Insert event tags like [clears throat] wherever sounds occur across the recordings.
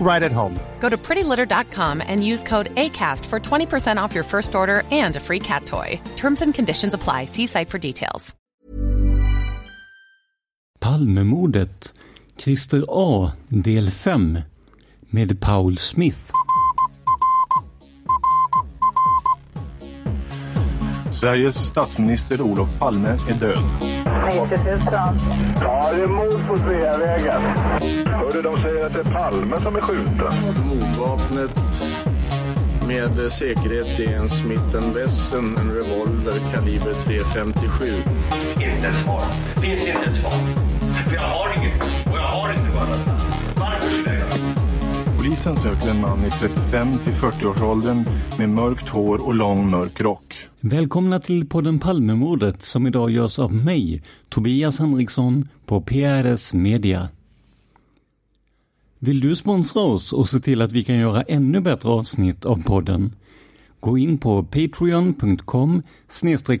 right at home. Go to prettylitter.com and use code ACAST for 20% off your first order and a free cat toy. Terms and conditions apply. See site for details. Palmemordet Christer A del 5 med Paul Smith. Sveriges statsminister Olof Palme är död. 90 000. Ja, det är mord på Sveavägen. Hörde de säger att det är Palme som är skjuten. Mordvapnet med säkerhet är en Smith Wesson, en revolver kaliber .357. Inte ett svar. Finns inte ett svar. Polisen sökte en man i 35 till 40-årsåldern med mörkt hår och lång mörk rock. Välkomna till podden Palmemordet som idag görs av mig, Tobias Henriksson på PRS Media. Vill du sponsra oss och se till att vi kan göra ännu bättre avsnitt av podden? Gå in på patreon.com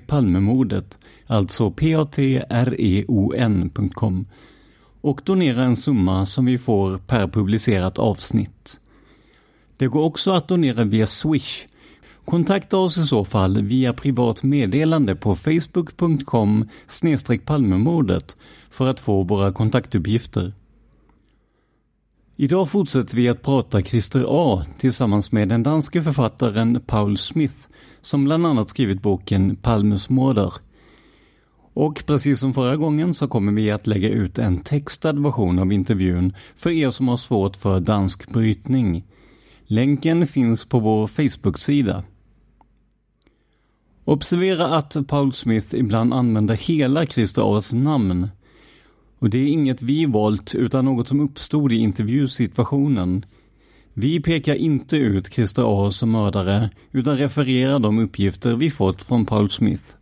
palmemordet, alltså p-a-t-r-e-o-n.com och donera en summa som vi får per publicerat avsnitt. Det går också att donera via Swish. Kontakta oss i så fall via privat meddelande på facebook.com palmemordet för att få våra kontaktuppgifter. Idag fortsätter vi att prata Christer A tillsammans med den danske författaren Paul Smith som bland annat skrivit boken Palmes morder. Och precis som förra gången så kommer vi att lägga ut en textad version av intervjun för er som har svårt för dansk brytning. Länken finns på vår Facebook-sida. Observera att Paul Smith ibland använder hela Christer A's namn. Och det är inget vi valt utan något som uppstod i intervjusituationen. Vi pekar inte ut Christer A som mördare utan refererar de uppgifter vi fått från Paul Smith.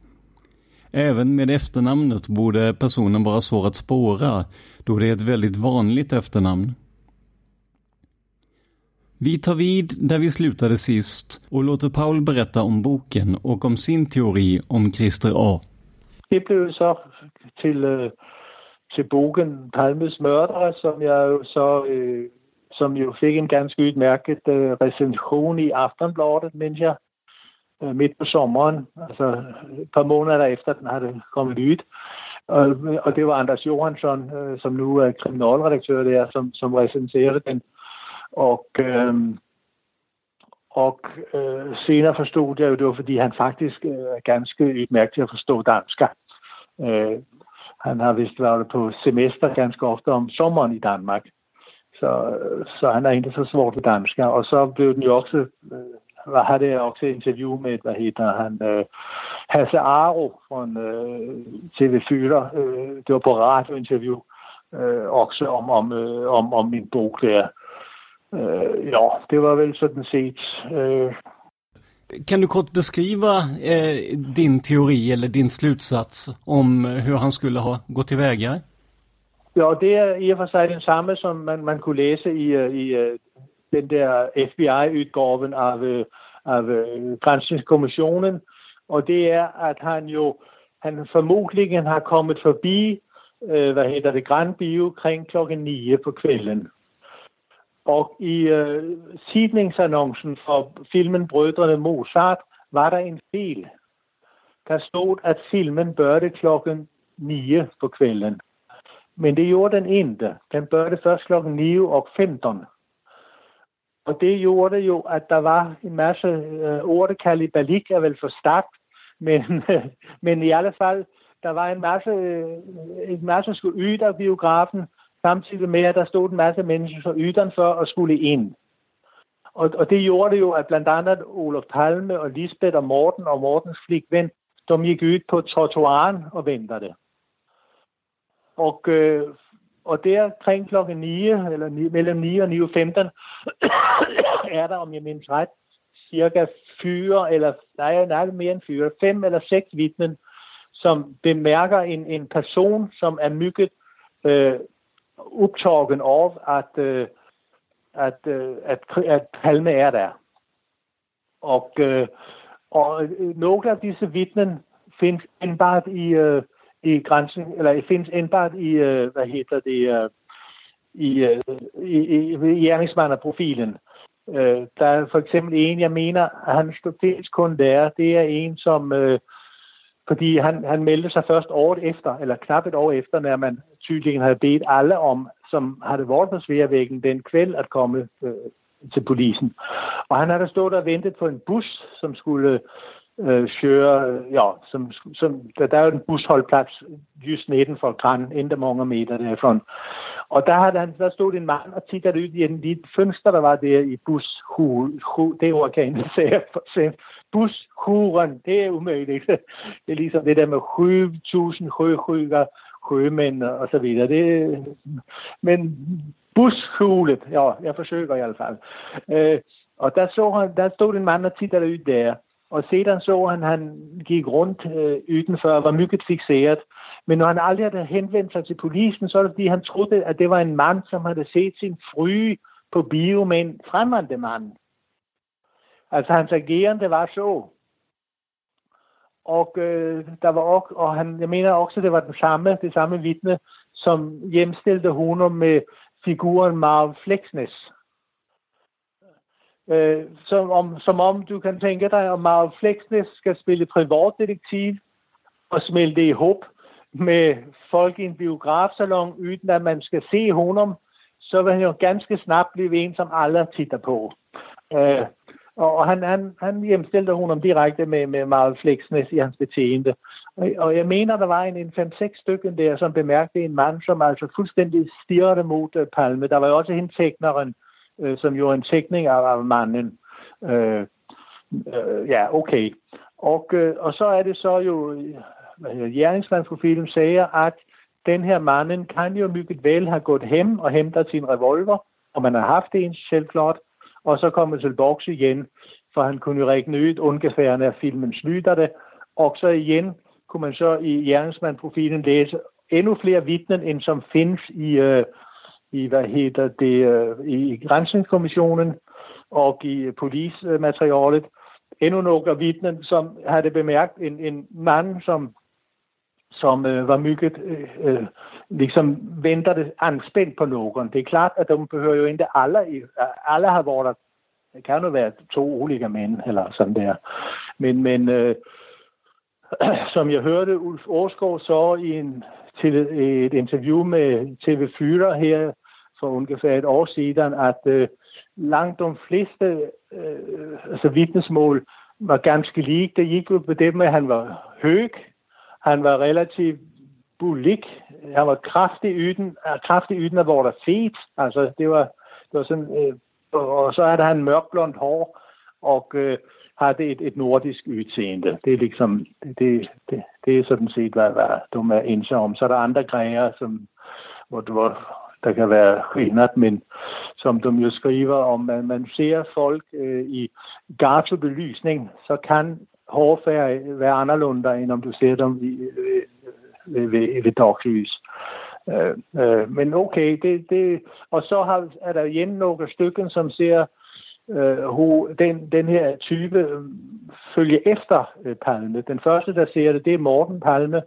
Även med efternamnet borde personen vara svår att spåra då det är ett väldigt vanligt efternamn. Vi tar vid där vi slutade sist och låter Paul berätta om boken och om sin teori om Christer A. Det blev så till, eh, till boken Palmes mördare som jag så eh, som ju fick en ganska utmärkt øh, recension i Aftonbladet, minns jag, Øh, midt på sommeren, altså et par måneder efter den har det kommet nyt. Og, og det var Anders Johansson, øh, som nu er kriminalredaktør der, som, som recenserede den. Og, øh, og øh, senere forstod jeg jo, det var fordi han faktiskt øh, er ganska utmärkt til at forstå dansk. Øh, han har vist været på semester ganske ofte om sommeren i Danmark. Så, øh, så han er ikke så svårt ved dansk. Og så blev den ju också, äh, hade jag också intervju med, vad heter han, äh, Hasse Aro från äh, TV4. Äh, det var på radiointervju äh, också om, om, äh, om, om min bok där. Äh, ja, det var väl sådan set. Äh, kan du kort beskriva eh, din teori eller din slutsats om hur han skulle ha gått tillväga? Ja, det är i och för sig densamma som man, man kunne läsa i, i den där FBI-utgåvan av, av grænsningskommissionen, Och det är att han jo han formodentlig har kommet forbi, øh, hvad hedder det, Grand Bio kring klokken 9 på kvælden. Og i øh, sidningsannoncen for filmen Brødrene Mozart var der en fejl. Der stod, at filmen børte klokken 9 på kvælden. Men det gjorde den ikke. Den børte først klokken 9 og 15. Og det gjorde jo, at der var en masse øh, ordet i balik er vel for stærkt, men, [laughs] men i alle fald, der var en masse, øh, en masse skulle yde af biografen, samtidig med, at der stod en masse mennesker for yderen for at skulle ind. Og, og det gjorde det jo, at blandt andet Olof Palme og Lisbeth og Morten og Mortens flikven, de gik ud på trottoaren og ventede. Og, øh, og der kring klokken 9, eller 9, mellem 9 og 9.15, [coughs] er der, om jeg mindes ret, cirka fyre, eller nej, nej, mere end fyre, fem eller seks vidnen, som bemærker en, en person, som er mygget øh, optagen af, at, øh, at, øh, at, at Palme er der. Og, øh, og øh, nogle af disse vidnen findes indbart i, øh, i grænsen, eller findes indbart i, øh, hvad hedder det, øh, i, øh, i, i, i gerningsmanderprofilen. Øh, der er for eksempel en, jeg mener, at han dels kun der. Det er en, som... Øh, fordi han, han meldte sig først året efter, eller knap et år efter, når man tydeligen havde bedt alle om, som havde været på Sværvæggen den kvæld, at komme øh, til polisen. Og han havde stået og ventet på en bus, som skulle øh, køre, ja, som, som, der, der er jo en busholdplads just neden for Gran, endda mange meter derfra. Og der, havde han, der stod en mand og tittede ud i en lille fønster, der var der i bushulen. Det ord kan jeg ikke sige. Bushuren, det er umuligt. Det er ligesom det der med 7000 højrykker, højmænd og så videre. Det, men bushulet, ja, jeg forsøger i hvert fald. Øh, og der, så han, der stod en mand og tittede ud der. Og sedan så han, han gik rundt øh, udenfor og var mycket fixeret. Men når han aldrig havde henvendt sig til polisen, så er det fordi, han troede, at det var en mand, som havde set sin fry på bio med en fremmede mand. Altså hans agerende var så. Og øh, der var også, og han, jeg mener også, det var den samme, det samme vidne, som hjemstillede honom med figuren Marv Flexness. Øh, som, om, som om du kan tænke dig, at Marv Flexnes skal spille privatdetektiv og smelte i håb med folk i en biografsalon, uden at man skal se honom, så vil han jo ganske snart blive en, som alle titter på. Øh, og han, han, han hjemstillede honom direkte med, med Marv Flexnes i hans betjente. Og, og jeg mener, der var en, en 5-6 stykken der, som bemærkte en mand, som altså fuldstændig stirrede mod uh, Palme. Der var jo også hende tekneren, øh, som jo er en tekning af, af manden. Øh, øh, ja, okay. Og, øh, og så er det så jo, gerningsmandsprofilen siger, at den her manden kan jo mycket vel have gået hjem og hentet sin revolver, og man har haft en selvklart, og så kommer til boks igen, for han kunne jo regne ud ungefær, når filmen slutter det, og så igen kunne man så i gerningsmandprofilen læse endnu flere vidnen, end som findes i, øh, i hvad hedder det, øh, i grænsningskommissionen og i øh, polismaterialet. Endnu nogle vidnen som havde bemærket en, en mand, som som øh, var mygget, øh, øh, liksom ventede anspændt på nogen. Det er klart, at de behøver jo ikke alle, alle har været der. Det kan jo være to olika mænd, eller sådan der. Men, men øh, [clears throat] som jeg hørte Ulf Årsgaard så i en, til et interview med TV4 her for ungefær et år siden, at øh, langt de fleste øh, altså vidnesmål var ganske lige. Det gik jo på det med, at han var høg, han var relativt bulik. Han var kraftig yden, kraftig yden af hvor der fet. Altså, det var, det var sådan, øh, og så havde han mørkblondt hår, og øh, havde et, et nordisk udseende. Det er liksom, det, det, det, det er sådan set, hvad, hvad de er enige om. Så er der andre grejer, som, hvor, hvor der kan være skillnad, men som de jo skriver om, man, man ser folk øh, i belysning, så kan hårfærg være anderledes, end om du ser dem i, øh, ved, ved, ved daglys. Øh, øh, men okay, det, det, og så har, er der igen nogle stykker, som ser øh, hun, den, den her type øh, efter øh, Palme. Den første, der ser det, det er Morten Palme.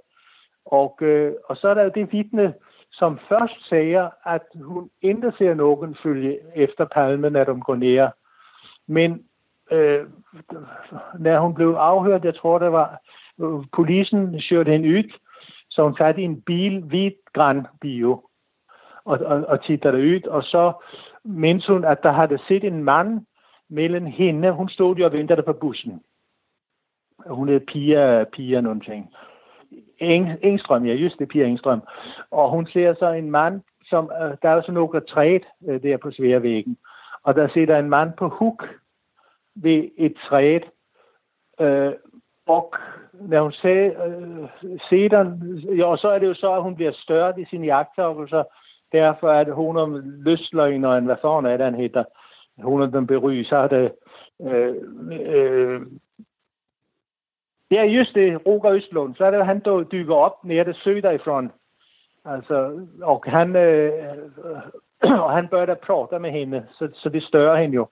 Og, øh, og så er der jo det vidne, som først siger, at hun ikke ser nogen følge efter Palme, når de går ned. Men øh, når hun blev afhørt, jeg tror det var, øh, polisen kørte hende ud, så hun satte i en bil, hvid græn bio, og, og, og tittede ud, og så mens hun, at der havde set en mand mellem hende, hun stod jo og ventede på bussen. Hun hed Pia, Pia någonting. ting. Engstrøm, ja, just det, Pia Engstrøm. Og hun ser så en mand, som, øh, der er så nogle træet øh, der på sværvæggen. Og der sidder en mand på huk ved et træet. Øh, og når hun sagde, øh, ser ja, så er det jo så, at hun bliver større i sine jagttagelser. Derfor er det hun om lystløgneren, hvad sådan er det, han hedder. Hun er den beryg, så er det øh, øh, Ja, just det, Roger Østlund. Så er det, han dykker op nede sø derifrån. Altså, og han, øh, [clears throat] og han börjar prata med hende, så, så det større hende jo.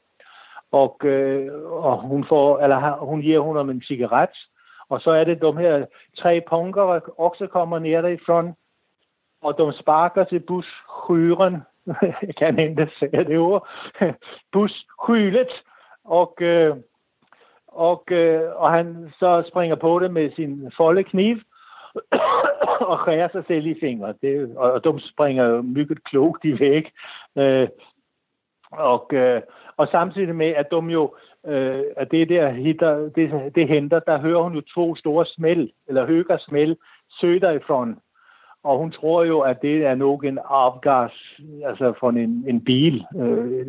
Og, øh, og hun, får, eller, hun giver honom en cigaret, og så er det de her tre punkere også kommer ned derifrån, og de sparker til busskyren. [laughs] Jeg kan ikke sige det ord. [laughs] Busskylet. Og, øh, og, øh, og han så springer på det med sin folde kniv [coughs] og skærer sig selv i fingre. Det, og, og de springer jo mygget klogt i væk. Øh, og, øh, og samtidig med, at de jo, øh, at det der hitter, det, det henter, der hører hun jo to store smæld, eller høger smæld, søder ifrån. Og hun tror jo, at det er nok en afgas, altså fra en, en bil, øh,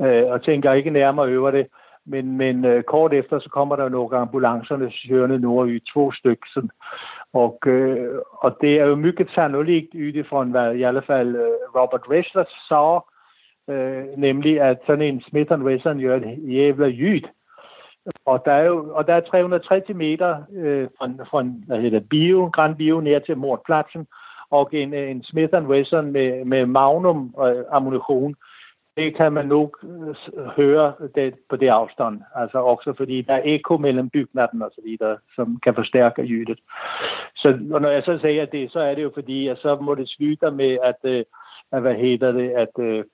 øh, og tænker ikke nærmere over det. Men, men øh, kort efter, så kommer der nogle ambulancerne kørende nordy, to stykker. Og, øh, og det er jo mycket sannolikt utifrån hvad i alle fald øh, Robert Ressler sagde, øh, nemlig at sådan en Smith Wesson gør et jævla jyd. Og der er jo og der er 330 meter øh, fra, fra hvad hedder bio, Grand Bio ned til mordpladsen, og en, øh, en Smith Wesson med, med magnum og ammunition det kan man nu øh, høre det, på det afstand. Altså også fordi der er eko mellem bygnaden og så videre, som kan forstærke lydet. Så og når jeg så siger det, så er det jo fordi, at så må det slutte med, at, øh, at hvad hedder det, at, øh,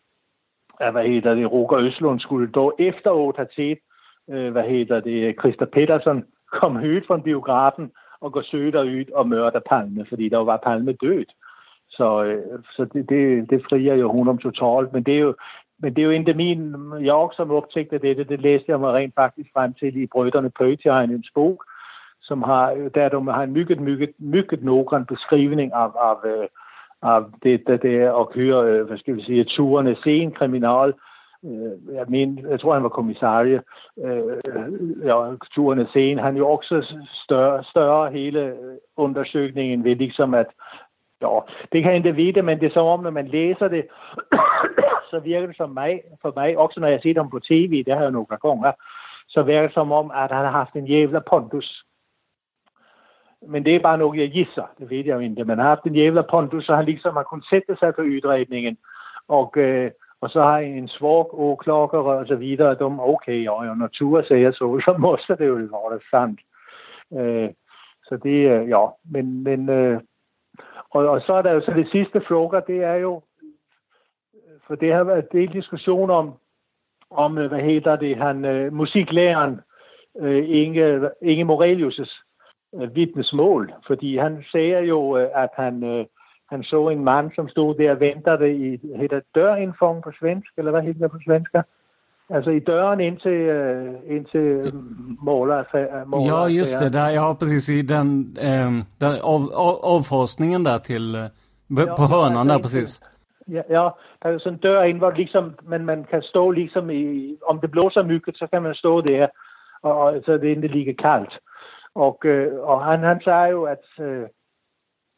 at hvad hedder det, Roger Østlund skulle dog efteråt have set, hvad hedder det, Christa Petersen kom højt fra biografen og gå søge ud og mørte Palme, fordi der var Palme død. Så, så det, det, det frier jo hun om totalt. Men det er jo, men det er jo min jeg som optægte dette, det læste jeg mig rent faktisk frem til i Brøderne Pøtjeregnens bog, som har, der de har en mygget, mygget, mygget nogren beskrivning af, af, øh, af det, der det er at køre, øh, hvad skal vi sige, turene, se en kriminal, øh, jeg, men, jeg tror, han var kommissarie, ja, turene scene, han jo også større, større hele undersøgningen ved ligesom at Ja, det kan jeg ikke vide, men det er som om, når man læser det, så virker det som mig, for mig, også når jeg ser dem på tv, det har jeg nogle gange, så virker det som om, at han har haft en jævla pondus. Men det er bare noget, jeg gisser, det ved jeg jo ikke. Men han har haft en jævla pondus, så han ligesom har kunnet sætte sig på udredningen. Og, øh, og så har en svag åklokker og så videre, og de, okay, og, og natur siger så, så måste det jo være sandt. Øh, så det, øh, ja, men, men øh, og, og så er der jo så det sidste fråga, det er jo, for det har været del diskussion om, om hvad hedder det, han, uh, musiklæreren uh, Inge, Inge Morelius' vidnesmål, fordi han siger jo, at han, han så en mand, som stod der og ventede i, hedder dørindfang på svensk, eller hvad hedder det på svensk? Altså i døren ind til, uh, ind til måler, måler. Ja, just det. Där, ja, precis. I den, eh, den av, av, avfasningen där till, ja, på hörnan där precis. Ja, ja, der er sådan en dør ind, hvor liksom, man, man kan stå liksom i, om det blåser mygget, så kan man stå der, og, og så er det ikke lige kaldt. Og, øh, og han, han sagde jo, at, øh,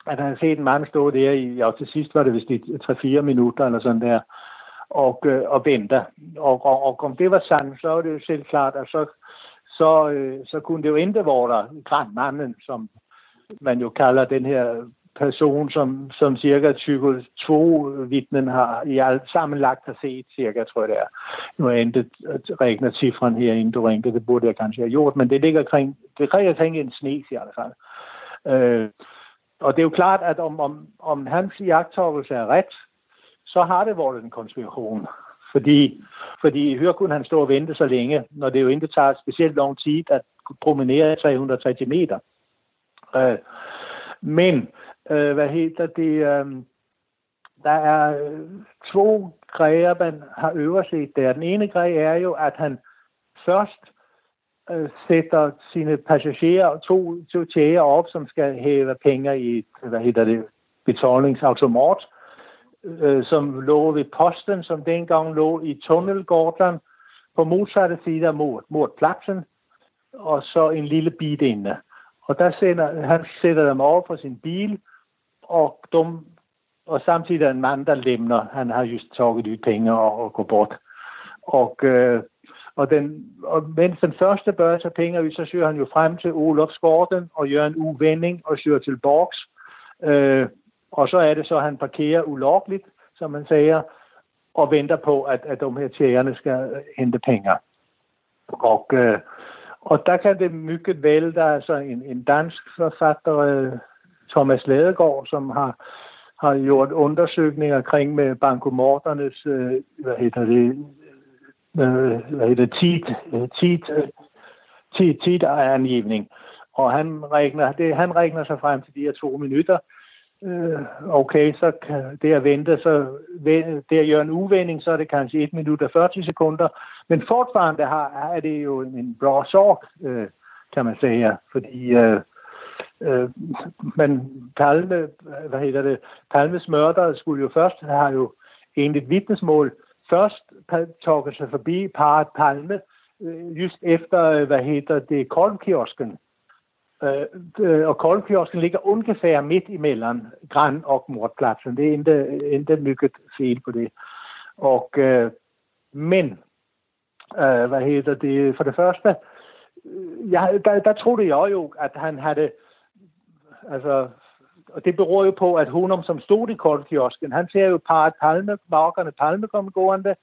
at han har set en mand stå der i, og til sidst var det vist i 3-4 minutter eller sådan der, og, øh, og vente. Og, og, og om det var sandt, så er det jo selv klart, at så, så, øh, så kunne det jo ikke være der grandmanden, som man jo kalder den her person, som, som cirka 22 vidnen har i alt sammenlagt har set, cirka, tror jeg det er. Nu er jeg ikke regnet cifren her, inden du ringte, det burde jeg kanskje have gjort, men det ligger kring, det ligger kring en snes i hvert fald. Øh, og det er jo klart, at om, om, om hans jagttagelse er ret, så har det været en konspiration. Fordi, fordi hør kunne han stå og vente så længe, når det jo ikke tager specielt lang tid at promenere 330 meter. Øh, men, øh, hvad hedder det, øh, der er øh, to grejer, man har øverset der. Den ene grej er jo, at han først øh, sætter sine passagerer, to, to tjæger op, som skal hæve penge i, hvad hedder det, betalingsautomat, øh, som lå ved posten, som dengang lå i Tunnelgården på modsatte side mod, mod pladsen, og så en lille bit inde. Og der sender, han sætter dem over på sin bil, og, de, og samtidig er en mand, der lemner. Han har just taget ud penge og, og går bort. Og, øh, og, den, og mens den første bør tage penge ud, så søger han jo frem til Olofsgården og gør en uvending og søger til Borgs. Øh, og så er det så, at han parkerer ulovligt, som man siger, og venter på, at, at de her tjægerne skal øh, hente penge. Og, øh, og der kan det mycket vel, der er så en, en dansk forfatter, øh, Thomas Ladegaard, som har, har gjort undersøgninger kring med bankomorternes, øh, hvad hedder det, øh, hvad hedder tit, øh, tit, øh, tit, tit angivning. Og han regner, det, han regner sig frem til de her to minutter, øh, okay, så kan det at vente, så det at gøre en uvending, så er det kanskje 1 minut og 40 sekunder. Men fortfarande har, er det jo en bra sorg, øh, kan man sige, fordi øh, øh, men Palme, hvad hedder det, Palmes mørder skulle jo først have jo egentlig vidnesmål først tåget sig forbi parret Palme, øh, just efter, øh, hvad hedder det, Kolmkiosken, øh, øh, og Kolmkiosken ligger ungefær midt imellem Gran og Mordpladsen. Det er ikke, ikke mygget fel på det. Og, øh, men, øh, hvad hedder det, for det første, øh, jeg, der, der troede jeg jo, at han havde, Altså, og det beror jo på, at Honum, som stod i kortkiosken, han ser jo parret palme, markerne palme komme gående,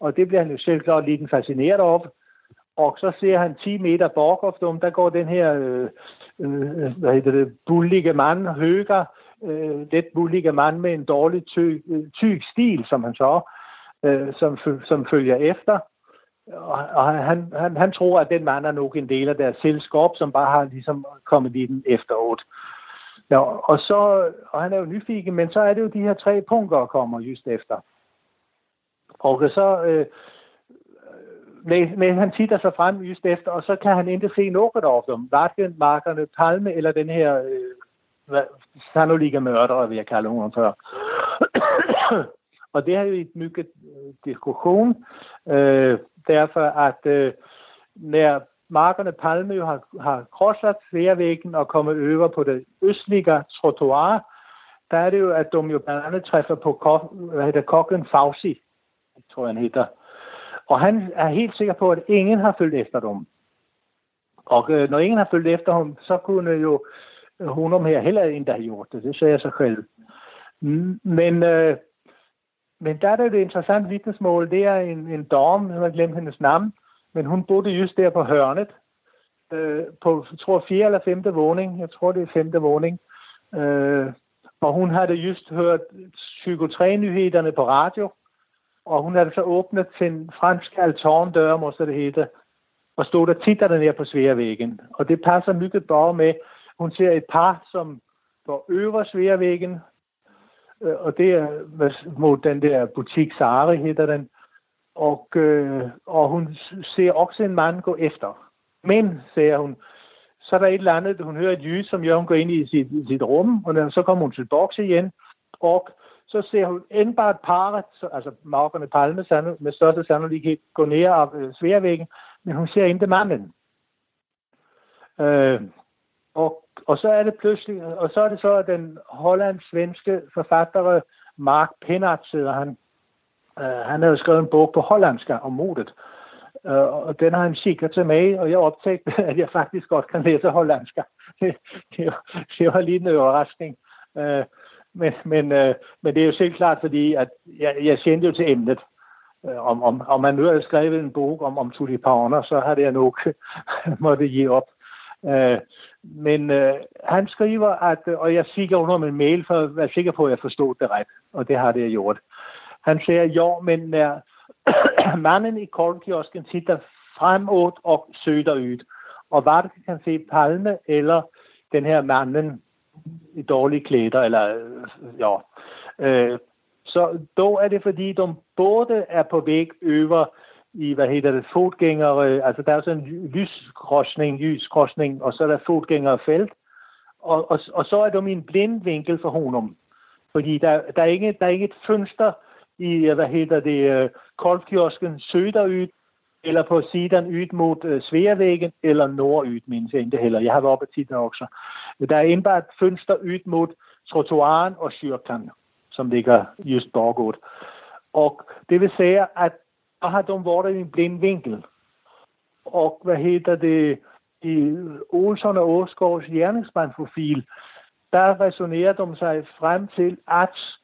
og det bliver han jo selvklart lige fascineret over. Og så ser han 10 meter borgoft om, der går den her, øh, øh, øh, hvad hedder det, bullige mand, høger, øh, let bullige mand med en dårlig tyk, øh, tyk stil, som han så, øh, som, som følger efter. Og, og han, han, han tror, at den mand er nok en del af deres selskab, som bare har ligesom kommet i den efter 8. Nå, og, så, og han er jo nyfiken, men så er det jo de her tre punkter, der kommer just efter. Og så øh, men han titter sig frem just efter, og så kan han ikke se noget af dem. Hverken markerne Palme eller den her øh, sannolika mördare, vi har kaldet honom før. [coughs] og det har jo et mycket diskussion, øh, derfor at øh, når markerne Palme jo har, har krosset tværvæggen og kommet over på det østlige trottoir, der er det jo, at de jo blandt andet træffer på kok, hvad hedder, kokken Fauci, tror jeg han hedder, og han er helt sikker på, at ingen har følt efter dem. Og øh, når ingen har følt efter ham, så kunne jo øh, hun om her heller ikke have gjort det. Det sagde jeg så selv. Men, øh, men der er det et interessant vidnesmål. Det er en, en dom, jeg har glemt hendes navn, men hun boede just der på hørnet, øh, på, jeg tror, fjerde eller femte våning. Jeg tror, det er femte våning. Øh, og hun havde just hørt psykotrænyhederne på radio, og hun havde så åbnet sin fransk må måske det hedder, og stod der titter der ned på sværvæggen. Og det passer mygget bare med, hun ser et par, som går over sværvæggen, øh, og det er mod den der butik Sari, hedder den. Og, øh, og hun ser også en mand gå efter. Men, siger hun, så er der et eller andet, hun hører et lys, som gør, hun går ind i sit, sit rum, og så kommer hun til boks igen, og så ser hun endbart parret, altså markerne palme med største sandsynlighed, gå ned af øh, sværvæggen, men hun ser ikke manden. Øh, og, og så er det pludselig, og så er det så, at den hollandsk-svenske forfatter Mark Pennart sidder han. Øh, han har skrevet en bog på hollandsk om modet. uh, øh, og den har han kigget til mig, og jeg optagte, [laughs] at jeg faktisk godt kan læse hollandsk. [laughs] det, det, var, det var lige en overraskning. Uh, men, men, uh, men det er jo selv klart, fordi at jeg, jeg kendte jo til emnet. Uh, om, om, om man nu havde skrevet en bog om, om tulipaner, så har det jeg nok [laughs] måtte give op. Uh, men øh, han skriver, at, og jeg siger under min mail, for at være sikker på, at jeg forstod det ret, og det har det jeg gjort. Han siger, jo, men når øh, [clears throat] manden i kornkiosken sitter fremad og søder ud, og hvad kan se? Palme eller den her manden i dårlige klæder, eller øh, ja, øh, så då er det fordi, de både er på væg over i, hvad hedder det, fodgængere, øh, altså der er sådan en lyskrossning, lyskrossning, og så er der fodgængerfelt, og, og, og så er de i en blind vinkel for honom. Fordi der, der, er ikke, der er ikke et fønster i, hvad hedder det, øh, kolfkiosken Søderyt, eller på siden ud mod uh, eller nordud, mindes jeg ikke heller. Jeg har været oppe tit også. Der er indbart et fønster ud mod trottoaren og Syrkan, som ligger just bagud. Og det vil sige, at der har de været i en blind vinkel. Og hvad hedder det, i Olsson og Åsgaards gerningsmandprofil, der resonerer de sig frem til, at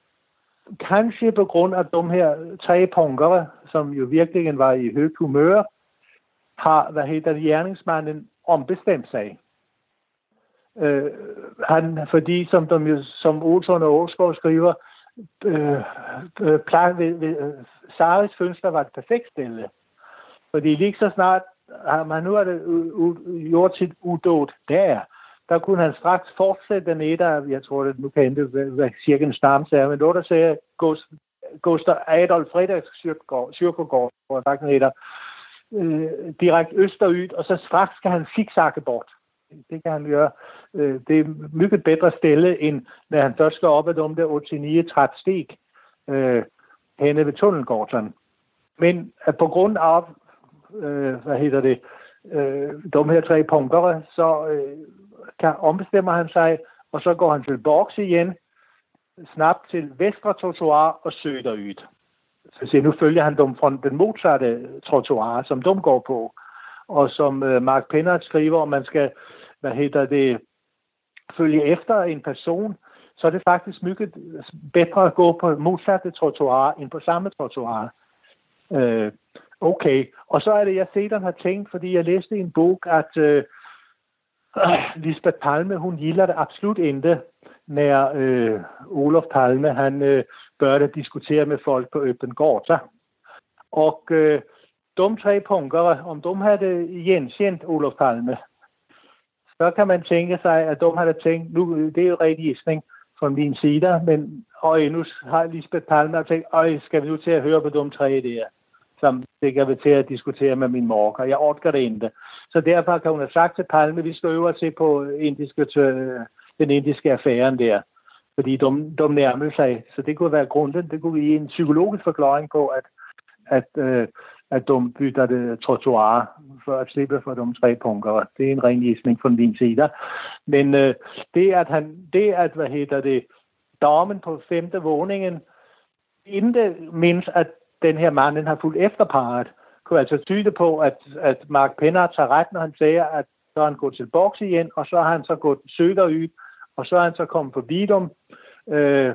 kanskje på grund af de her tre punkere, som jo virkelig var i højt humør, har, hvad hedder det, gerningsmanden ombestemt sig. Øh, han, fordi som, de, som Olsson og Åsgaard skriver, øh, øh, klar, ved, ved, øh, Saris fødsler var et perfekt stille. Fordi lige så snart har man nu har det gjort sit udåd der, der kunne han straks fortsætte ned, der, jeg tror, det nu kan det hvad cirka en stamse men nu der sagde Gustav Adolf Frederiks Syrkogård, hvor sagt ned øh, direkte øst og så straks skal han zigzagge bort. Det kan han gøre. Øh, det er mycket bedre stille, end når han først skal op ad de der 89 træt steg øh, henne ved Tunnelgården. Men at på grund af, øh, hvad hedder det, øh, de her tre punkter, så øh, kan, ombestemmer han sig, og så går han til boks igen, snap til Vestre Trottoir og Søderyd. Så siger, nu følger han dem fra den modsatte trottoir, som de går på. Og som øh, Mark Pennard skriver, om man skal, hvad hedder det, følge efter en person, så er det faktisk mygget bedre at gå på modsatte trottoir end på samme trottoir. Øh, okay, og så er det, jeg set, har tænkt, fordi jeg læste i en bog, at øh, Øh, Lisbeth Palme, hun gilder det absolut ikke, når uh, Olof Palme, han uh, bør diskutere med folk på Øppen gata. Og uh, de tre punkter, om de havde genkendt Olof Palme, så kan man tænke sig, at de havde tænkt, nu det er jo rigtig gissning fra min side, men øj, nu har Lisbeth Palme tænkt, øj, skal vi nu til at høre på de tre der, som det kan vi til at diskutere med min morker. jeg orker det ikke. Så derfor kan hun have sagt til Palme, vi skal øve til på indiske, øh, den indiske affæren der. Fordi de, de nærmer sig. Så det kunne være grunden. Det kunne give en psykologisk forklaring på, at, at, øh, at de bytter det trottoir for at slippe for de tre punkter. Det er en ren gissning fra din side. Men øh, det, at han, det at, hvad hedder det, damen på femte våningen, inden mindst, at den her manden har fulgt efter parret, kunne altså tyde på, at, at Mark Pennard tager ret, når han siger, at så har han gået til boks igen, og så har han så gået Søderø, og så er han så kommet for bidum. Øh,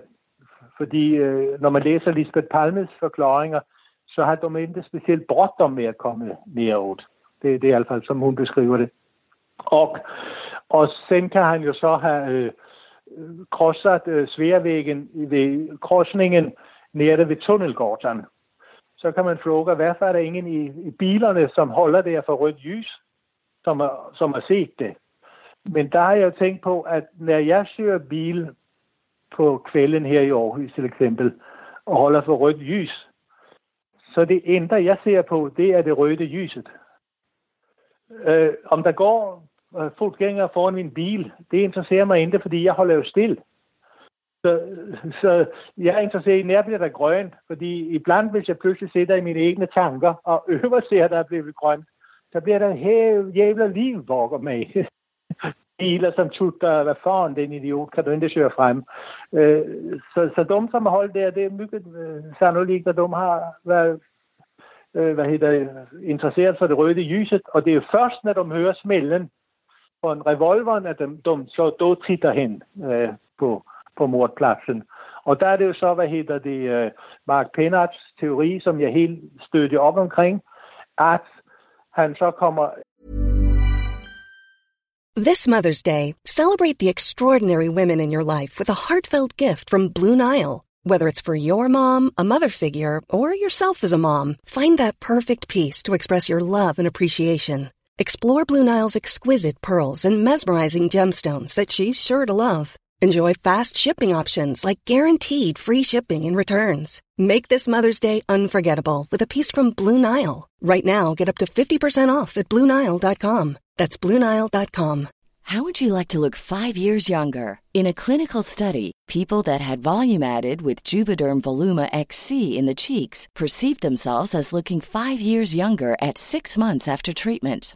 fordi øh, når man læser Lisbeth Palmes forklaringer, så har de ikke specielt bråttom med at komme nedover. Det, det er i hvert fald, som hun beskriver det. Og, og sen kan han jo så have øh, krosset øh, sværvæggen ved krossningen nede ved Tunnelgården så kan man fråga, hvorfor er der ingen i, i bilerne, som holder der for rødt lys, som har, som har set det. Men der har jeg tænkt på, at når jeg kører bil på kvælden her i Aarhus til eksempel, og holder for rødt lys, så det ændre, jeg ser på, det er det røde lyset. Øh, om der går øh, fodgængere foran min bil, det interesserer mig ikke, fordi jeg holder jo stille. Så, så jeg er interesseret i, når bliver der grønt, fordi iblandt, hvis jeg pludselig sidder i mine egne tanker og [laughs] øver ser, der er blevet grønt, så bliver der hæv, jævla liv vokker med. [laughs] Biler, som tutter, hvad foran den idiot, kan du ikke køre frem. Øh, så, så dem, som har holdt der, det er mygget øh, sannolikt, at de har været øh, hvad hedder, interesseret for det røde lyset, og det er jo først, når de hører smellen på en revolver, at de, de så då titter hen øh, på, på mordpladsen. Og der er det jo så, hvad hedder det, uh, Mark Pennards teori, som jeg helt op omkring, at han så kommer... This Mother's Day, celebrate the extraordinary women in your life with a heartfelt gift from Blue Nile. Whether it's for your mom, a mother figure, or yourself as a mom, find that perfect piece to express your love and appreciation. Explore Blue Nile's exquisite pearls and mesmerizing gemstones that she's sure to love. Enjoy fast shipping options like guaranteed free shipping and returns. Make this Mother's Day unforgettable with a piece from Blue Nile. Right now, get up to 50% off at BlueNile.com. That's BlueNile.com. How would you like to look five years younger? In a clinical study, people that had volume added with Juvederm Voluma XC in the cheeks perceived themselves as looking five years younger at six months after treatment.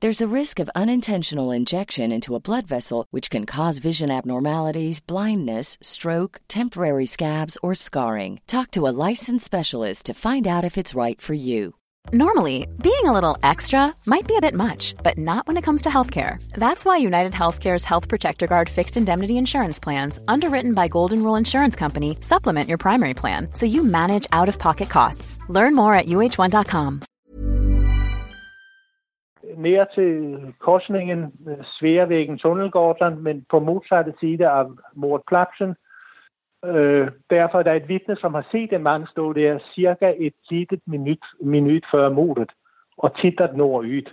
There's a risk of unintentional injection into a blood vessel, which can cause vision abnormalities, blindness, stroke, temporary scabs, or scarring. Talk to a licensed specialist to find out if it's right for you. Normally, being a little extra might be a bit much, but not when it comes to healthcare. That's why United Healthcare's Health Protector Guard fixed indemnity insurance plans, underwritten by Golden Rule Insurance Company, supplement your primary plan so you manage out of pocket costs. Learn more at uh1.com. Nær til korsningen øh, Sværvæggen Tunnelgården, men på modsatte side af Mordpladsen. Øh, derfor er der et vidne, som har set en mand stå der cirka et lille minut, minut før mordet og tittet nordud.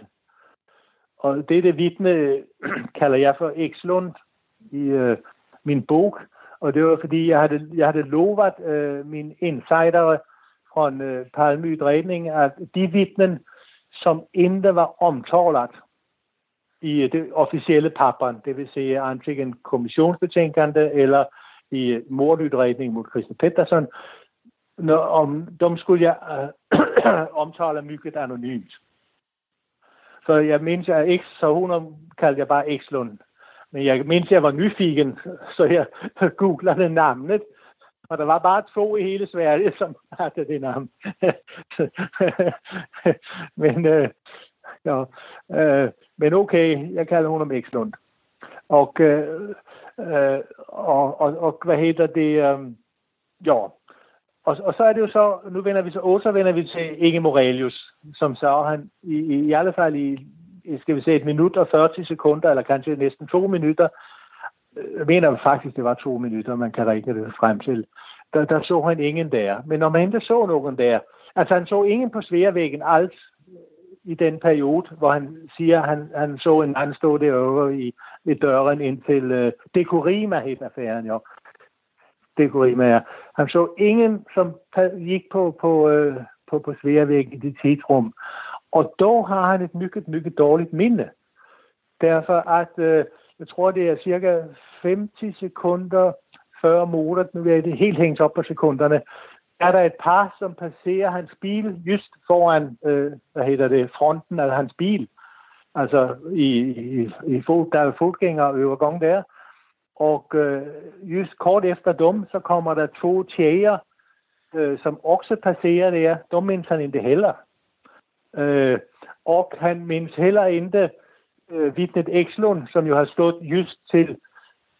Og dette vidne [clears throat] kalder jeg for Ekslund i øh, min bog. Og det var fordi, jeg havde, jeg havde lovet øh, min insider fra øh, Palmeudredning, at de vidnen, som ikke var omtalat i det officielle papperen, det vil sige antingen kommissionsbetænkende eller i mordudredning mod Christian Pettersson, når, om dem skulle jeg øh, [clears throat] omtale mycket anonymt. Så jeg mindes, at X, så hun kaldte jeg bare Lund Men jeg minns jeg var nyfiken, [laughs] så jeg googlede navnet. Og der var bare to i hele Sverige, [laughs] som havde det navn. [laughs] men, øh, ja, øh, men okay, jeg kalder hun Ekslund. Og øh, Øh, og, og, og hvad hedder det? Øh, ja. Og, og så er det jo så, nu vender vi så, og så vender vi til Inge Morelius, som så han i, i, i alle fald i, skal vi se, et minut og 40 sekunder, eller kanskje næsten to minutter, jeg mener faktisk, det var to minutter, man kan regne det frem til. Der, der så han ingen der. Men når man ikke så nogen der, altså han så ingen på sværvæggen alt i den periode, hvor han siger, han, han så en mand stå derovre i, i døren ind til uh, Dekorima, hed affæren jo. Dekorima, ja. Han så ingen, som gik på, på, uh, på, på sværvæggen i det tidsrum. Og dog har han et mycket, mycket dårligt minde. Derfor at, uh, jeg tror, det er cirka 50 sekunder før modet, nu er det helt hængt op på sekunderne, er der et par, som passerer hans bil just foran, øh, hvad hedder det, fronten af hans bil. Altså i, i, i fod, der er fodgænger gang der. Og øh, just kort efter dem, så kommer der to tjejer, øh, som også passerer der. De mindes han ikke heller. Øh, og han mindes heller ikke øh, Vitnet Ekslund, som jo har stået just til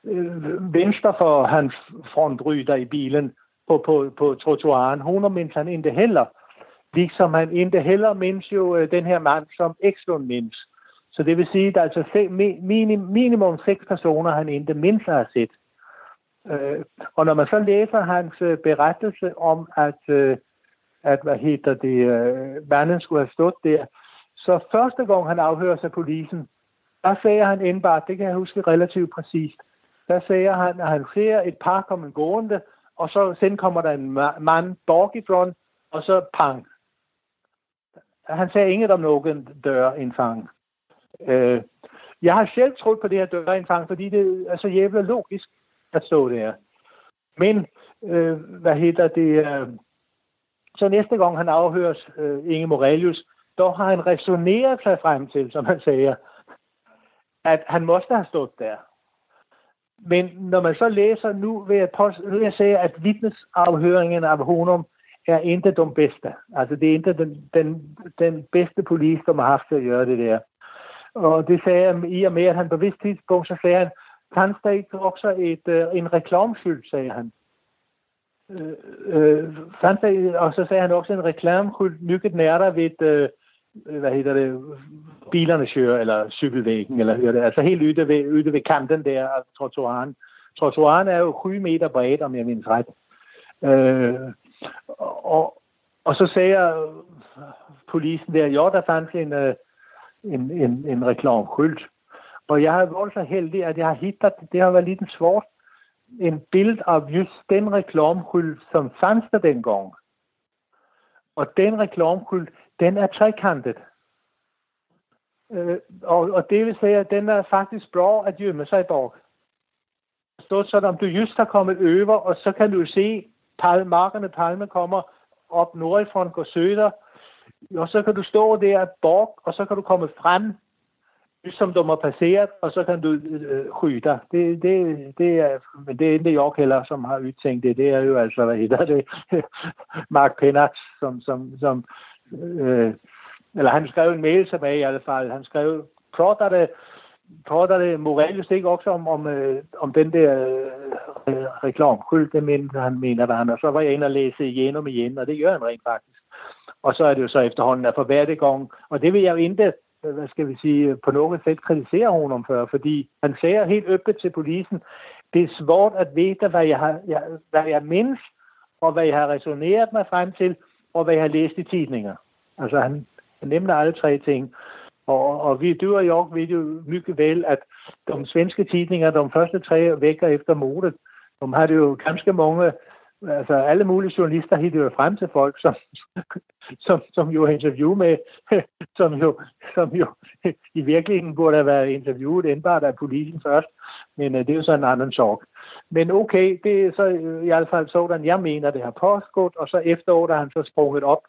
øh, venstre for hans frontryder i bilen på, på, på trottoaren. Hun mindes han ikke heller. Ligesom han ikke heller mindes jo øh, den her mand, som Ekslund mindes. Så det vil sige, at der er altså se, minim, minimum seks personer, han ikke mindst har set. Øh, og når man så læser hans øh, berettelse om, at, øh, at hvad hedder det, øh, manden skulle have stået der, så første gang han afhører sig polisen, der sagde han indbart, det kan jeg huske relativt præcist, der sagde han, at han ser et par komme gående, og så sen kommer der en mand bagifrån, og så pang. Han sagde inget om nogen dørindfang. Øh, jeg har selv troet på det her dørindfang, fordi det er så jævla logisk at stå der. Men, øh, hvad hedder det, øh, så næste gang han afhøres øh, Inge Morelius, dog har han resoneret sig frem til, som han siger, at han måste have stået der. Men når man så læser, nu vil jeg, pås- nu vil jeg sige, at vidnesafhøringen af Honum er ikke den bedste. Altså det er ikke den, den, den bedste polis, som har haft til at gøre det der. Og det sagde jeg i og med, at han på vist tidspunkt, så sagde han, fandt også et, øh, en reklamskyld, sagde han. Øh, øh, fandt og så sagde han også en reklamskyld, nykket nærter ved et, øh, hvad hedder det, bilerne kører, eller cykelvæggen, eller hører det, altså helt yde ved, yde ved kanten der af trottoaren. Trottoaren er jo 7 meter bred, om jeg mindes ret. Øh, og, og så sagde jeg polisen der, jo, der fandt en, øh, en, en, en reklamskylt. Og jeg har været så heldig, at jeg har hittet, det har været lidt svårt, en billede af just den reklamskylt, som fandt der dengang. Og den reklamskylt, den er trekantet. Øh, og, og det vil sige, at den er faktisk bra at gjemme sig bag. Så sådan, om du just har kommet over, og så kan du se, palme, markerne palme kommer op nordifrån, går søder, og så kan du stå der bag, og så kan du komme frem, som du har passeret, og så kan du øh, skyde. Det, det, det er, men det er ikke jeg heller, som har udtænkt det. Det er jo altså, hvad hedder det, [laughs] Mark Pennart, som, som, som øh, eller han skrev en mail tilbage i alle fald. Han skrev, prater det, prater det Morelius ikke også om, om, øh, om den der øh, reklamskyld, det mener han, mener der han. Og så var jeg inde og læse igennem igen, og det gør han rent faktisk. Og så er det jo så efterhånden, at for hver gang, og det vil jeg jo ikke, øh, hvad skal vi sige, på nogen sæt kritisere honom for, fordi han sagde helt øppet til polisen, det er svært at vide, hvad jeg, har, jeg, hvad jeg mindes, og hvad jeg har resoneret mig frem til, og hvad jeg har læst i tidninger. Altså han, han nævner alle tre ting. Og, og vi, du og jeg ved jo mycket vel, at de svenske tidninger, de første tre vækker efter modet, de har det jo ganske mange, altså alle mulige journalister hitter jo frem til folk, som, som, som jo interview med, [laughs] som jo, som jo i virkeligheden burde have været interviewet endbart af polisen først, men øh, det er jo sådan en anden sorg. Men okay, det er så øh, i hvert fald sådan, jeg mener, det har påskudt, og så efteråret der han så sprunget op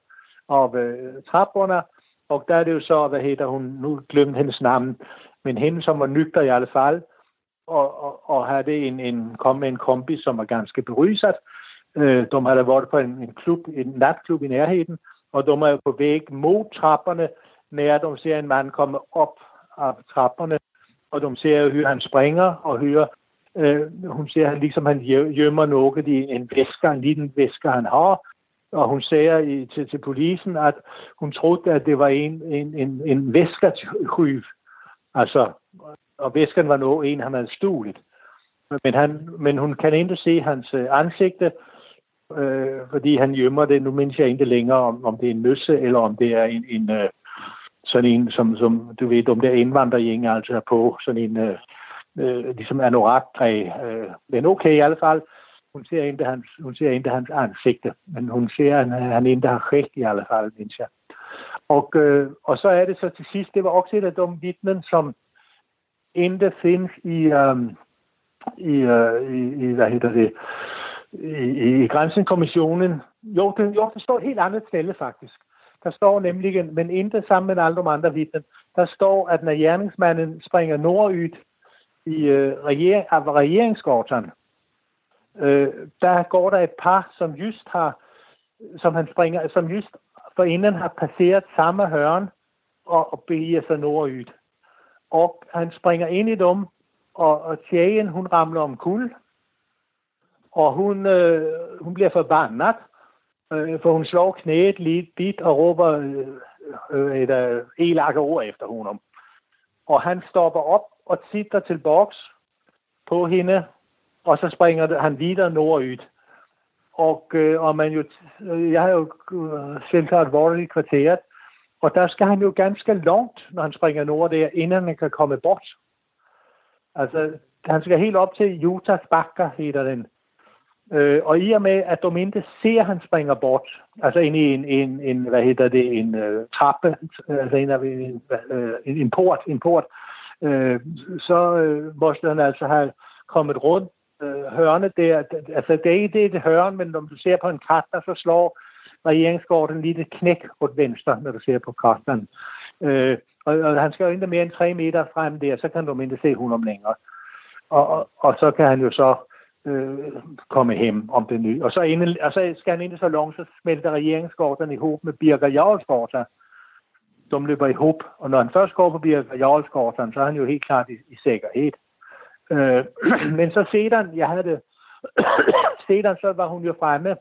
af øh, trapperne, og der er det jo så, hvad hedder hun, nu glemte hendes navn, men hende, som var nygter i alle fald, og, og, og havde en, en, kom med en kombi, som var ganske beryset. Øh, de havde været på en, en, klub, en natklub i nærheden, og de er jo på væg mod trapperne, når de ser en mand komme op af trapperne, og de ser jo, at han springer, og hører, øh, hun siger, at han ligesom han gjemmer noget i en væske, en liten væske, han har, og hun siger i, til, til polisen, at hun troede, at det var en, en, en, en væskertyv. Altså, og væsken var noget, en han havde stulet. Men, han, men hun kan ikke se hans øh, ansigte, øh, fordi han gjemmer det. Nu mindes jeg ikke længere, om, om det er en nøsse, eller om det er en, en øh, sådan en, som, som du ved, om der er indvandrergænger altså på, sådan en, øh, øh, ligesom anorak-præg. Øh, men okay i alle fald hun ser ikke hans, hun ser ikke hans ansigte, men hun ser, at han ikke har ret i alle fald, minns jeg. Og, øh, og så er det så til sidst, det var også et af de vidnen, som ikke findes i, øh, i, øh, i, i, hvad hedder det, i, i grænsenkommissionen. Jo det, jo, det står et helt andet sted faktisk. Der står nemlig, men ikke sammen med alle de andre vidnen, der står, at når gerningsmanden springer nordyt, i øh, regering, af regeringsgården, øh, der går der et par, som just har, som han springer, som just forinden har passeret samme hørn og, og begiver sig nordyd. Og han springer ind i dem, og, og tjejen, hun ramler om kul, og hun, øh, hun bliver forbandet, øh, for hun slår knæet lidt bit og råber øh, øh et øh, elakke ord efter honom. Og han stopper op og titter til boks på hende og så springer han videre nordyt. Og, øh, og man jo, øh, jeg har jo øh, selv taget vores i kvarteret, og der skal han jo ganske langt, når han springer nord der, inden han kan komme bort. Altså, han skal helt op til Utahs bakker, hedder den. Øh, og i og med, at Dominte ser, at han springer bort, altså ind i en, en, en hvad hedder det, en uh, trappe, altså en, en, en, en port, en port, øh, så øh, måste han altså have kommet rundt øh, hørne der. Altså, det er ikke det, det hørne, men når du ser på en kratter, så slår regeringsgården lige et knæk på venstre, når du ser på kratteren. Øh, og, og, han skal jo ikke mere end tre meter frem der, så kan du mindre se hun om længere. Og, og, og så kan han jo så øh, komme hjem om det nye. Og så, inden, og så skal han ind så salon, så smelter regeringsgården ihop med Birger Jarlsgården. De løber ihop, og når han først går forbi altså, Jarlsgården, så er han jo helt klart i, i sikkerhed. Øh, [clears throat] men så sedan, jeg havde det, [clears throat] sedan så var hun jo fremme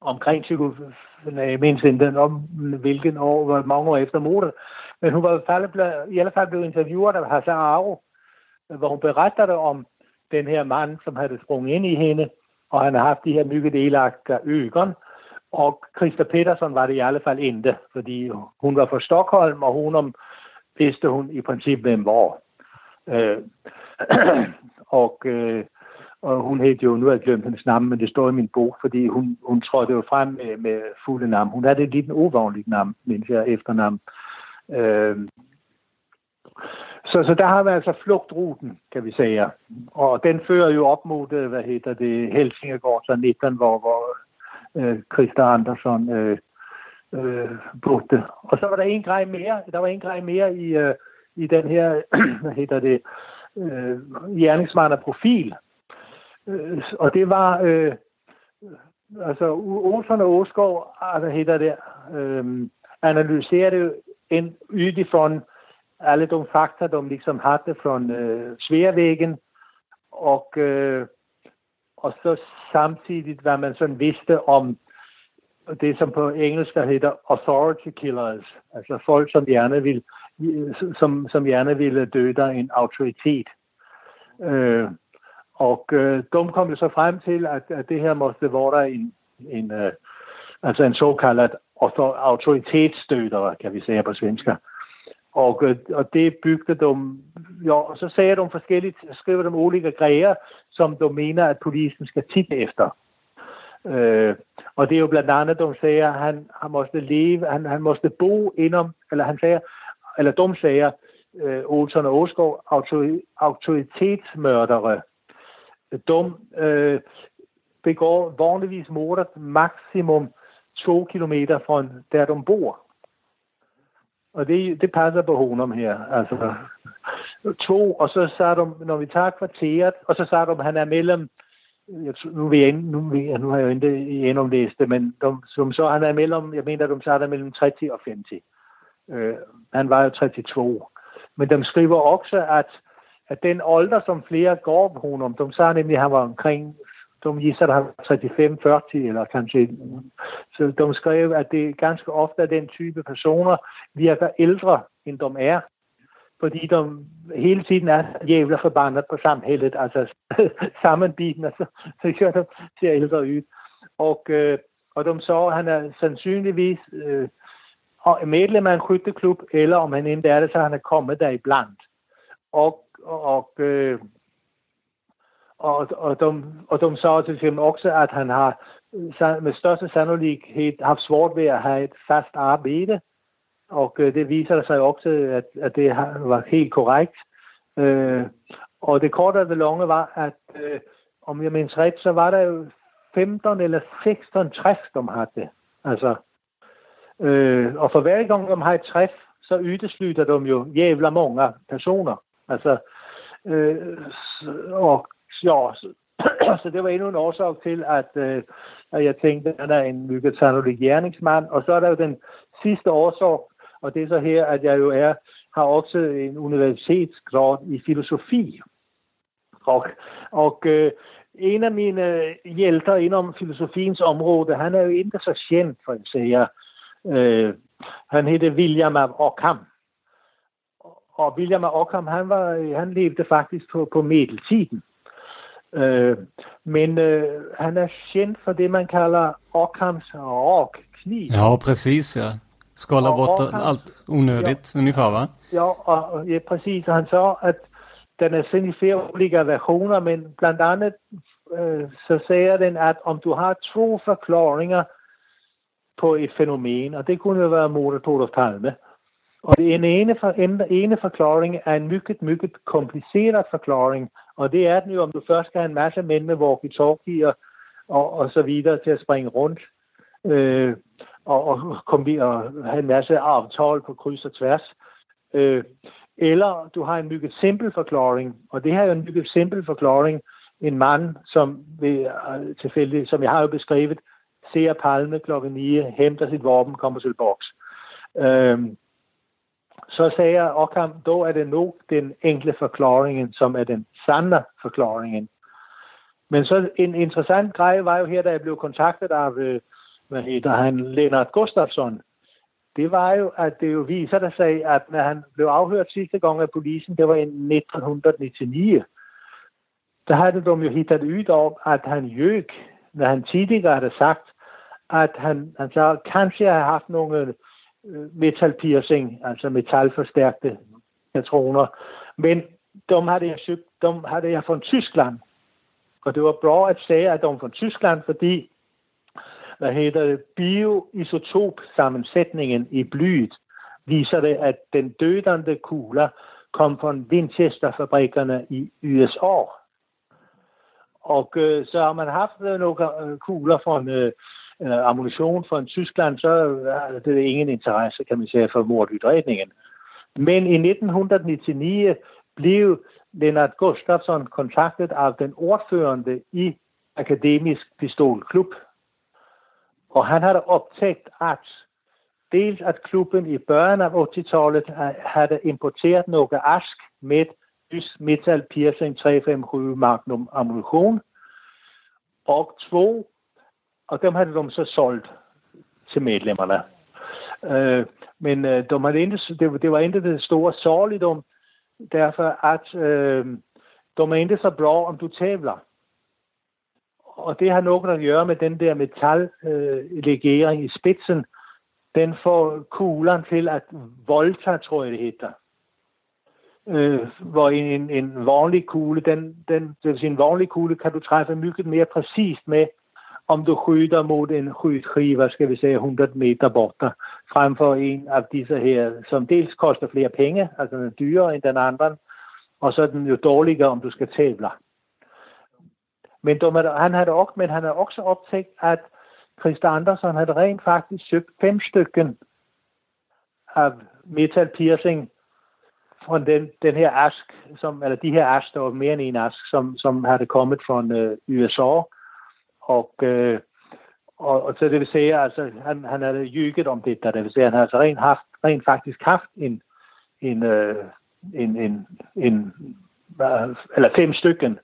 omkring jeg mindst den om hvilken år, hvor mange år efter mordet. Men hun var i, i alle fald blevet interviewet af Hassan Aro, hvor hun berettede om den her mand, som havde sprunget ind i hende, og han har haft de her myggedelagte øgon. Og Christa Petersen var det i alle fald ikke, fordi hun var fra Stockholm, og hun om, vidste hun i princippet, hvem var. Øh, [clears throat] og, øh, og hun hed jo, nu har jeg glemt hendes navn, men det står i min bog, fordi hun, hun trådte jo frem med, med fulde navn. Hun havde et lidt uvanligt navn, mens jeg efternavn. Øh, så, så der har vi altså flugtruten, kan vi sige. Og den fører jo op mod, øh, hvad hedder det, Helsingegård, så 19, hvor, hvor øh, Christa Andersson øh, øh, brugte. Og så var der en grej mere, der var en grej mere i, øh, i den her, [clears throat] hvad hedder det, øh, gerningsmand profil. Øh, og det var, øh, altså Olsen og Åskov, ah, hvad hedder det, øh, analyserede en utifrån alle de fakta de liksom hade från øh, Sveavägen och, øh, og så samtidigt hvad man sådan vidste om det, som på engelsk hedder authority killers, altså folk, som gerne vil, som, som gerne ville døde en autoritet. Øh, og øh, de kom jo så frem til, at, at det her måtte være en, en, øh, altså en såkaldt autoritetsstødere, kan vi sige på svensk. Og, øh, og det bygde de, ja, og så sagde de forskelligt, skriver de olika grejer, som de mener, at polisen skal titte efter. Øh, og det er jo blandt andet, de siger, at han, han måste leve, han, han måste bo inom, eller han siger, eller de siger, øh, Olsen og Åskov, autoritetsmørdere. De øh, begår vanligvis mordet maksimum to kilometer fra der de bor. Og det, det passer på honom her. Altså, to, og så sagde de, når vi tager kvarteret, og så sagde de, han er mellem, jeg, nu, vil jeg, nu, vil jeg, nu har jeg jo ikke genomlæst det, men de, som så han er mellem, jeg mener, de sagde, han er mellem 30 og 50. Øh, han var jo 32. Men de skriver også, at, at den alder, som flere går på honom, de sagde nemlig, at han var omkring de gissar at han var 35-40 eller kanskje. Så de skrev, at det ganske ofte er den type personer virker ældre, end de er. Fordi de hele tiden er jævla forbandet på samhället, altså [laughs] sammenbitende, så, så gør de ser ældre ud. Og, øh, og de så, at han er sandsynligvis øh, medlem af en skytteklub, eller om han ikke er det, så han er kommet der iblandt. Og, og øh, og, og, de, og de sagde til eksempel også, at han har øh, med største sannolikhed haft svårt ved at have et fast arbejde, og øh, det viser sig også, at, at det var helt korrekt. Øh, og det korte af det lange var, at øh, om jeg mindes ret, så var der jo 15 eller 16 træf, de havde. Altså, øh, og for hver gang de har et træf, så yteslutter de jo jævla mange personer. Altså, øh, og ja, så, [clears throat] så det var endnu en årsag til, at, øh, at jeg tænkte, at der er en mygget sannolik gerningsmand. Og så er der jo den sidste årsag, og det er så her, at jeg jo er, har også en universitetsgrad i filosofi. Og, og øh, en af mine øh, hjælter inden filosofiens område, han er jo ikke så kendt, for at sige. Øh, han hedder William af Ockham. Og William af Ockham, han, var, han levede faktisk på, på medeltiden. Øh, men øh, han er kendt for det man kalder Ockhams rakkniv. Ja, præcis, ja. Skala ja, bort Ockham, allt onödigt ja, ungefär va? Ja, och, ja, precis. Han sa att den är sen i flera olika versioner, men bland annat øh, så siger den, at om du har to forklaringer på et fænomen, og det kunne jo være mordet på Olof Palme, og det ene, ene, for, ene forklaring er en mycket, mycket kompliceret forklaring, og det er den jo, om du først skal have en masse mænd med walkie-talkie og, og så videre til at springe rundt, øh, og, og, komme, og have en masse aftal på kryds og tværs. Øh, eller du har en mygget simpel forklaring, og det her er jo en mygget simpel forklaring. En mand, som ved, øh, tilfældig, som jeg har jo beskrevet, ser Palme klokken 9, henter sit våben, kommer til boks. Øhm, så sagde jeg Ockham, då er det nok den enkle forklaringen, som er den sande forklaringen. Men så en interessant grej var jo her, da jeg blev kontaktet af, øh, hvad hedder han, Lennart Gustafsson. Det var jo, at det jo viser der sig, at når han blev afhørt sidste gang af polisen, det var i 1999, der havde de jo hittet ud om, at han jøg, når han tidligere havde sagt, at han, han så kanskje har haft nogle øh, metalpiercing, altså metalforstærkte patroner. Men de havde jeg, søgt, de havde jeg fra Tyskland. Og det var bra at sige, at de var fra Tyskland, fordi hvad hedder det, bioisotopsammensætningen i blyet viser det, at den dødende kugler kom fra Winchester-fabrikkerne i USA. Og øh, så har man haft øh, nogle øh, kugler fra en øh, ammunition fra Tyskland, så øh, er det ingen interesse, kan man sige, for mordudredningen. Men i 1999 blev Lennart Gustafsson kontaktet af den ordførende i Akademisk Pistolklub. Og han havde optaget, at dels at klubben i børn af 80-tallet øh, havde importeret noget ask med metal piercing 357 Magnum ammunition, og to, og dem havde de så solgt til medlemmerne. Øh, men øh, de havde ikke, det, det var ikke det store sorgligdom, derfor at øh, de er ikke så bra, om du tævler. Og det har noget at gøre med den der metallegering øh, i spidsen. Den får kuglen til at volta, tror jeg det hedder. Øh, hvor en, en vanlig kugle, den, den, det vil sige en vanlig kugle, kan du træffe mycket mere præcist med, om du skjuter mot en skjutskiva, skal vi säga 100 meter borta, framför en av disse her, som dels kostar flere penge, altså den er dyrere end den anden, og så er den jo dårligere, om du skal tävla. Men de, han havde også, men han havde også optaget, at Christa Andersson havde rent faktisk søgt fem stykken af metal piercing fra den, den her ask, som, eller de her ask, der var mere end en ask, som, som havde kommet fra øh, USA, og, øh, og, og så det vil sige, altså, han, han havde lykket om det, der. Det vil sige, han har altså rent, haft, rent faktisk haft en, en, øh, en, en, en, eller fem stykken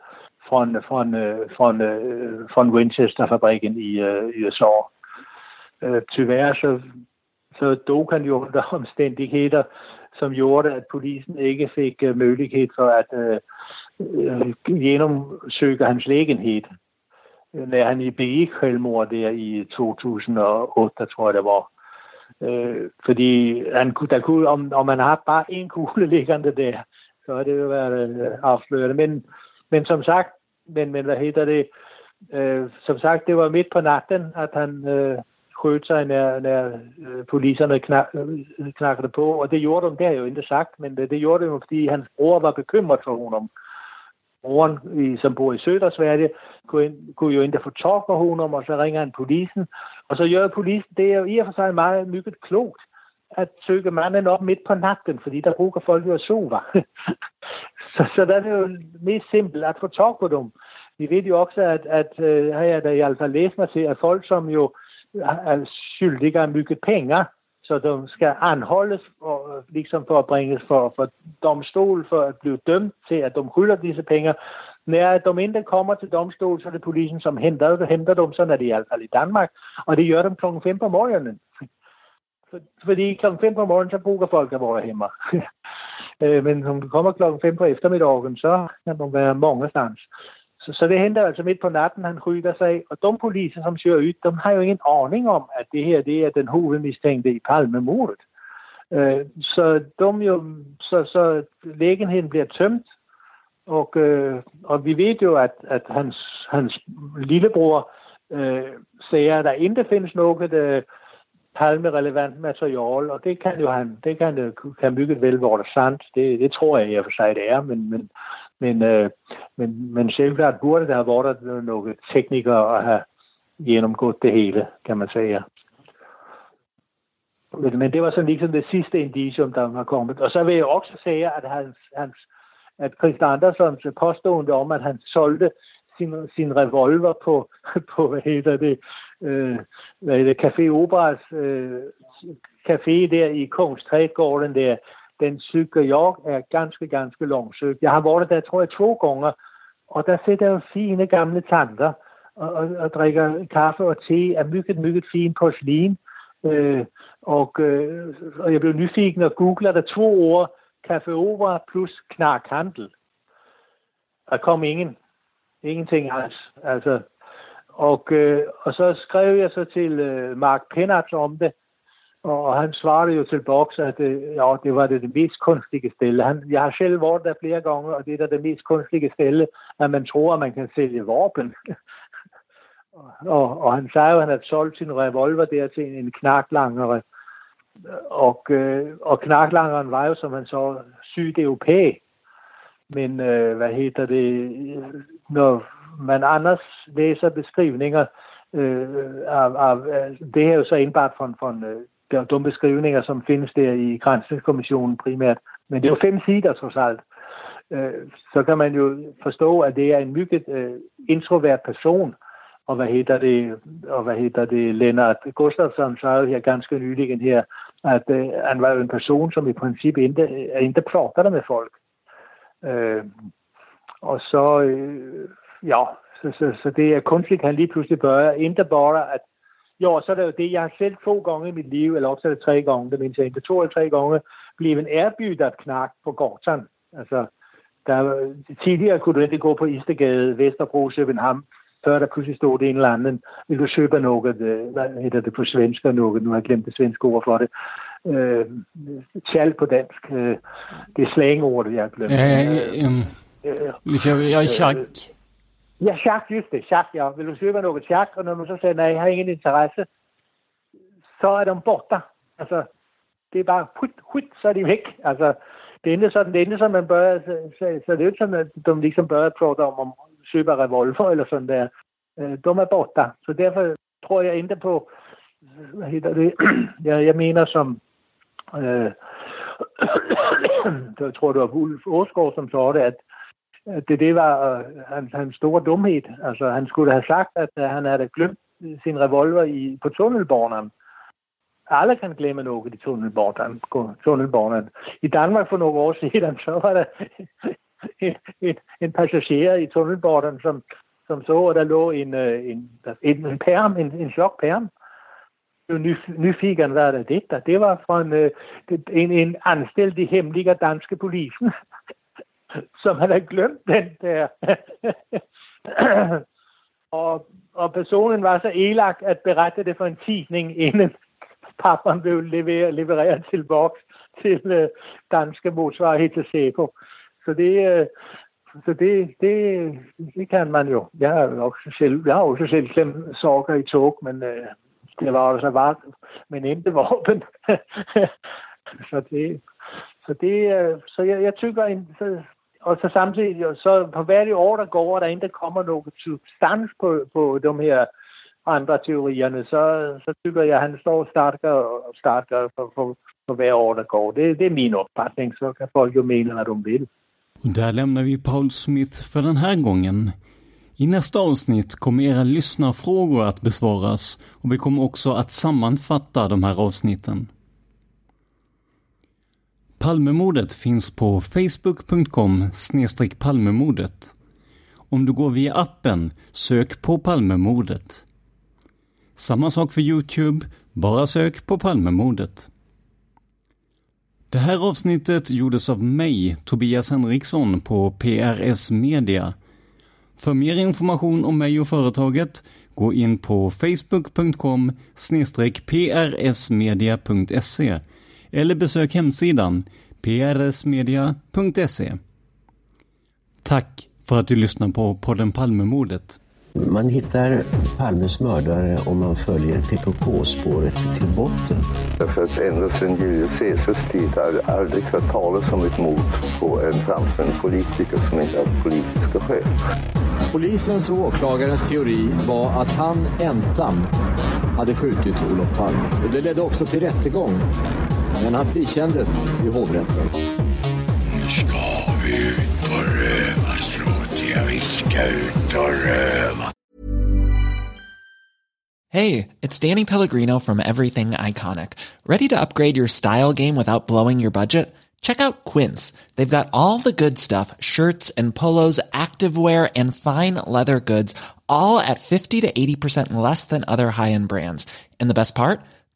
fra, fra, fra, fra Winchester-fabrikken i øh, USA. Øh, tyvärr så, så dog han jo der [laughs] omstændigheder, som gjorde, at polisen ikke fik uh, mulighed for at uh, gennemsøge hans lægenhed når han i begik selvmord der i 2008, tror jeg det var. Øh, fordi han, der kunne, om, om man har bare en kugle [laughs] liggende der, så har det jo været øh. Men, men som sagt, men, men hvad hedder det, øh, som sagt, det var midt på natten, at han øh, skød sig, når, når øh, poliserne knak, øh, knakkede på, og det gjorde de, det har jeg jo ikke sagt, men det, det gjorde de jo, fordi hans bror var bekymret for honom broren, i, som bor i Sødersverige, kunne, kunne jo ikke få tag på honom, og så ringer han polisen. Og så gør polisen, det er jo i og for sig meget mygget klogt, at søge manden op midt på natten, fordi der bruger folk jo at sove. [laughs] så, så der er jo mest simpelt at få tag på dem. Vi ved jo også, at, at øh, uh, har jeg da i hvert fald læst mig til, at folk, som jo er skyldige af mye penge, så de skal anholdes og, øh, liksom for at bringes for, for domstol for at blive dømt til, at de skylder disse penge. Når de ikke kommer til domstol, så er det polisen, som henter, henter dem, sådan er det i hvert fald i Danmark, og det gør dem kl. 5 på morgenen. For, fordi klokken 5 på morgenen, så bruger folk at være hjemme. Men når man kommer klokken 5 på eftermiddagen, så kan de være mange stans. Så, så det henter altså midt på natten, han ryger sig, og de poliser, som kører ud, de har jo ingen aning om, at det her det er den hovedmistænkte i Palmemordet. Øh, så, de jo, så, så lægenheden bliver tømt, Og, øh, og vi ved jo, at, at hans, hans lillebror øh, siger, at der ikke findes noget øh, palmerelevant materiale, og det kan jo han, det kan, kan kan bygget vel hvor det er sandt. Det, det tror jeg i og for sig, det er, men, men, men, øh, men, men selvklart burde der have været nogle teknikere at have gennemgået det hele, kan man sige. Men, men det var sådan ligesom det sidste indicium, der var kommet. Og så vil jeg også sige, at hans, hans at Christian Andersons påstående om, at han solgte sin, sin revolver på, [laughs] på hvad hedder det, øh, hvad hedder det, Café Operas øh, café der i Kongstrædgården der, den syger jeg er ganske, ganske langsøgt. Jeg har været der, tror jeg, to gange, og der sidder jo fine gamle tanter og, og, og drikker kaffe og te af mygget, mygget fin porcelin. Øh, og, øh, og jeg blev nyfiken og googler der to ord, Café Opera plus knarkhandel. Der kom ingen. Ingenting altså. Altså, og, øh, og så skrev jeg så til øh, Mark Pennart om det, og han svarede jo til Box, at øh, ja, det var det, det mest kunstige stille. Han, jeg har selv været der flere gange, og det er da det mest kunstige stille, at man tror, at man kan sælge våben. [laughs] og, og han sagde jo, at han havde solgt sin revolver der til en, en knaklangere. Og, øh, og knaklangeren var jo, som han så, sygt europæ. Men øh, hvad hedder det, når man anders læser beskrivninger øh, af, af, det er jo så indbart for, for en, øh, der er dumme beskrivninger, som findes der i Grænsningskommissionen primært. Men det er jo fem sider trods alt. Øh, så kan man jo forstå, at det er en mygget øh, introvert person, og hvad hedder det, og hvad hedder det, Lennart Gustafsson sagde her ganske nyligen her, at øh, han var jo en person, som i princippet ikke, øh, ikke pratade med folk. Øh, og så, øh, ja, så, så, så det er kunstigt, han lige pludselig bør, ikke bare at, jo, så er det jo det, jeg har selv to gange i mit liv, eller også er det tre gange, det mindste jeg ikke, to eller tre gange, blevet erbjudet knak på Gårdsand. Altså, der, tidligere kunne du ikke gå på Istegade, Vesterbro, København, før der pludselig stod det en eller anden, vil du købe noget, øh, hvad hedder det på svensk og noget, nu har jeg glemt det svenske ord for det, øh, tjal på dansk, øh, det er slangordet, jeg har glemt. Øh, um, øh, ja, chak. Ja, chak, just det, chak, ja. Vil du købe noget chak, og når man så siger, nej, jeg har ingen interesse, så er de borta. Altså, det er bare, hut, hut, så er de væk. Altså, det er ikke sådan, det ikke sådan, man bør, så, så, så det er jo ikke sådan, at de ligesom bør prøve om, om købe revolver eller sådan der. Øh, de er borta. Så derfor tror jeg ikke på, hvad hedder det, [clears throat] jeg, jeg mener som, øh, [clears throat] jeg tror det var Ulf Åsgaard, som sagde det, at det, det var uh, hans, hans store dumhed. Altså han skulle have sagt, at øh, han havde glemt øh, sin revolver i, på tunnelborneren. Alle kan glemme noget i tunnelborneren. tunnelborneren. I Danmark for nogle år siden, [laughs] så var der [laughs] en, en, en passager i tunnelborneren, som, som så, at der lå en, en, en, en perm, en, en chokperm, ny, han, hvad er det der? Det var fra en, en, en anställd i hemliga danske polisen, [laughs] [laughs] som har glemt den der. [laughs] og, og personen var så elak at berette det for en tidning, inden [laughs] papperen blev leveret, levereret til boks til øh, danske motsvarighed til SEPO. Så det, øh, så det, det, det kan man jo. Jeg har også selv, jeg har også selv klemt sorger i tog, men øh, det var også bare, men ikke våben. så det, så det, øh, så jeg, jeg tykker, så, og så samtidig, så på hvert år, der går, og der ikke kommer noget substans på, på de her andre teorierne, så, så tykker jeg, at han står starker og starker for, for, for hver år, der går. Det, det er min opfattning, så kan folk jo mene, hvad de vil. Och där lämnar vi Paul Smith för den här gången. I nästa avsnitt kommer era lyssnarfrågor att besvaras och vi kommer också att sammanfatta de här avsnitten. Palmemordet finns på facebook.com palmemordet. Om du går via appen, sök på Palmemordet. Samma sak för Youtube, bara sök på Palmemordet. Det här avsnittet gjordes av mig, Tobias Henriksson på PRS Media för mer information om mig och företaget, gå in på facebook.com prsmedia.se eller besök hemsidan prsmedia.se. Tack för att du lyssnar på podden Palmemordet. Man hittar Palmes mördare om man följer PKK-spåret till botten. Därför att ända sedan Julius Caesars tid har det aldrig hört talas om ett mord på en framstående politiker som inte haft politiska skäl. Polisens och åklagarens teori var att han ensam hade skjutit Olof Palme. Det ledde också till rättegång. Men han frikändes i hovrätten. Nu ska vi ut på rövarstråt. Vi ska ut och röva. Hey, it's Danny Pellegrino from Everything Iconic. Ready to upgrade your style game without blowing your budget? Check out Quince. They've got all the good stuff shirts and polos, activewear, and fine leather goods, all at 50 to 80% less than other high end brands. And the best part?